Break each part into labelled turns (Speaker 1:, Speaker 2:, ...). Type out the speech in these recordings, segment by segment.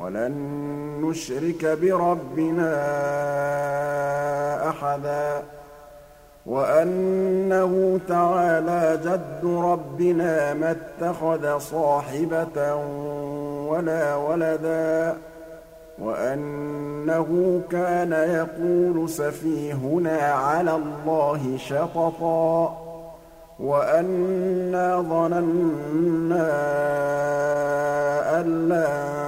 Speaker 1: وَلَن نُّشْرِكَ بِرَبِّنَا أَحَدًا وَأَنَّهُ تَعَالَىٰ جَدُّ رَبِّنَا مَا اتَّخَذَ صَاحِبَةً وَلَا وَلَدًا وَأَنَّهُ كَانَ يَقُولُ سَفِيهُنَا عَلَى اللَّهِ شَطَطًا وَأَنَّا ظَنَنَّا أَن لَّن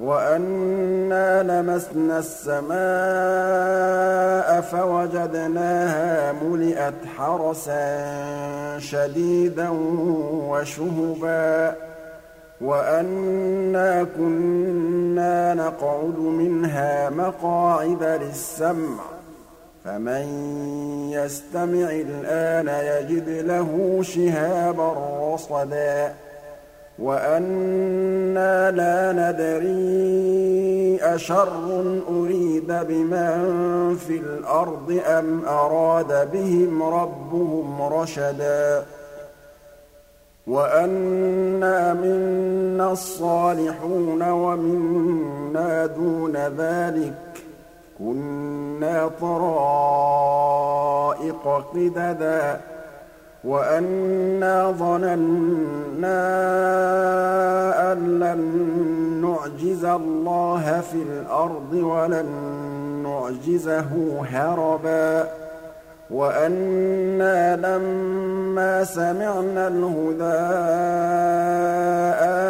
Speaker 1: وَأَنَّا لَمَسْنَا السَّمَاءَ فَوَجَدْنَاهَا مُلِئَتْ حَرَسًا شَدِيدًا وَشُهُبًا وَأَنَّا كُنَّا نَقْعُدُ مِنْهَا مَقَاعِدَ لِلسَّمْعِ ۖ فَمَن يَسْتَمِعِ الْآنَ يَجِدْ لَهُ شِهَابًا رَّصَدًا وَأَنَّا لَا نَدْرِي أَشَرٌّ أُرِيدَ بِمَن فِي الْأَرْضِ أَمْ أَرَادَ بِهِمْ رَبُّهُمْ رَشَدًا وَأَنَّا مِنَّا الصَّالِحُونَ وَمِنَّا دُونَ ذَٰلِكَ ۖ كُنَّا طَرَائِقَ قِدَدًا وَأَنَّا ظَنَنَّا نُّعْجِزَ اللَّهَ فِي الْأَرْضِ وَلَن نُّعْجِزَهُ هَرَبًا وَأَنَّا لَمَّا سَمِعْنَا الْهُدَىٰ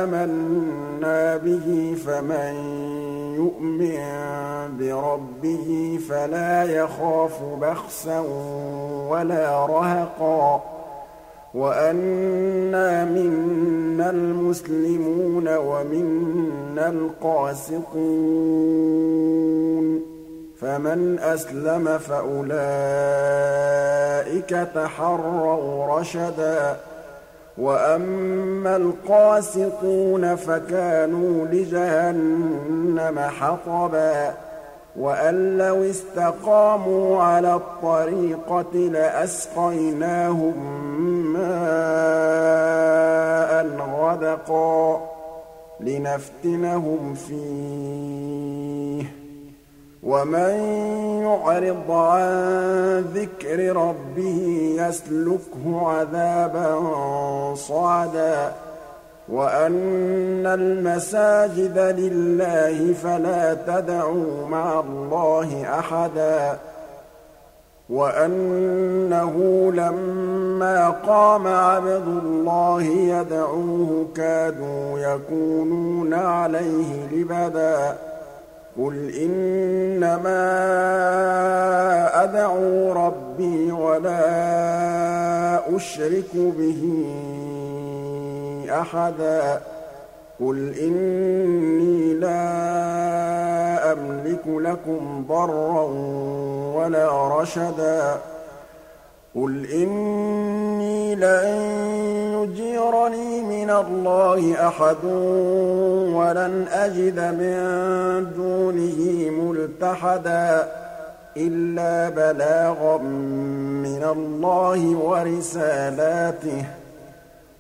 Speaker 1: آمَنَّا بِهِ فَمَن يُؤْمِن بِرَبِّهِ فَلَا يَخَافُ بَخْسًا وَلَا رَهَقًا وَأَنَّا مِنَّا الْمُسْلِمُونَ وَمِنَّا الْقَاسِطُونَ. فَمَنْ أَسْلَمَ فَأُولَٰئِكَ تَحَرَّوْا رَشَدًا. وَأَمَّا الْقَاسِطُونَ فَكَانُوا لِجَهَنَّمَ حَطَبًا. وَأَن لَّوِ اسْتَقَامُوا عَلَى الطَّرِيقَةِ لَأَسْقَيْنَاهُم مَّاءً غَدَقًا لِّنَفْتِنَهُمْ فِيهِ ۚ. وَمَن يُعْرِضْ عَن ذِكْرِ رَبِّهِ يَسْلُكْهُ عَذَابًا صَعَدًا وَأَنَّ الْمَسَاجِدَ لِلَّهِ فَلَا تَدْعُوا مَعَ اللَّهِ أَحَدًا وَأَنَّهُ لَمَّا قَامَ عَبْدُ اللَّهِ يَدْعُوهُ كَادُوا يَكُونُونَ عَلَيْهِ لِبَدًا. قُلْ إِنَّمَا أَدْعُو رَبِّي وَلَا أُشْرِكُ بِهِ أَحَدًا قُلْ إِنِّي لَا أَمْلِكُ لَكُمْ ضَرًّا وَلَا رَشَدًا. قُلْ إِنِّي لَن يُجِيرَنِي مِنَ اللَّهِ أَحَدٌ وَلَنْ أَجِدَ مِن دُونِهِ مُلْتَحَدًا إِلَّا بَلَاغًا مِّنَ اللَّهِ وَرِسَالَاتِهِ.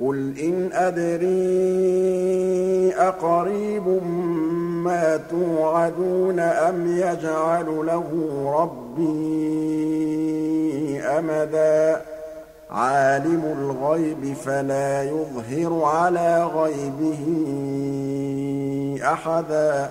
Speaker 1: قُلْ إِنْ أَدْرِي أَقَرِيبٌ مَّا تُوعَدُونَ أَمْ يَجْعَلُ لَهُ رَبِّي أَمَدًا عَالِمُ الْغَيْبِ فَلَا يُظْهِرُ عَلَىٰ غَيْبِهِ أَحَدًا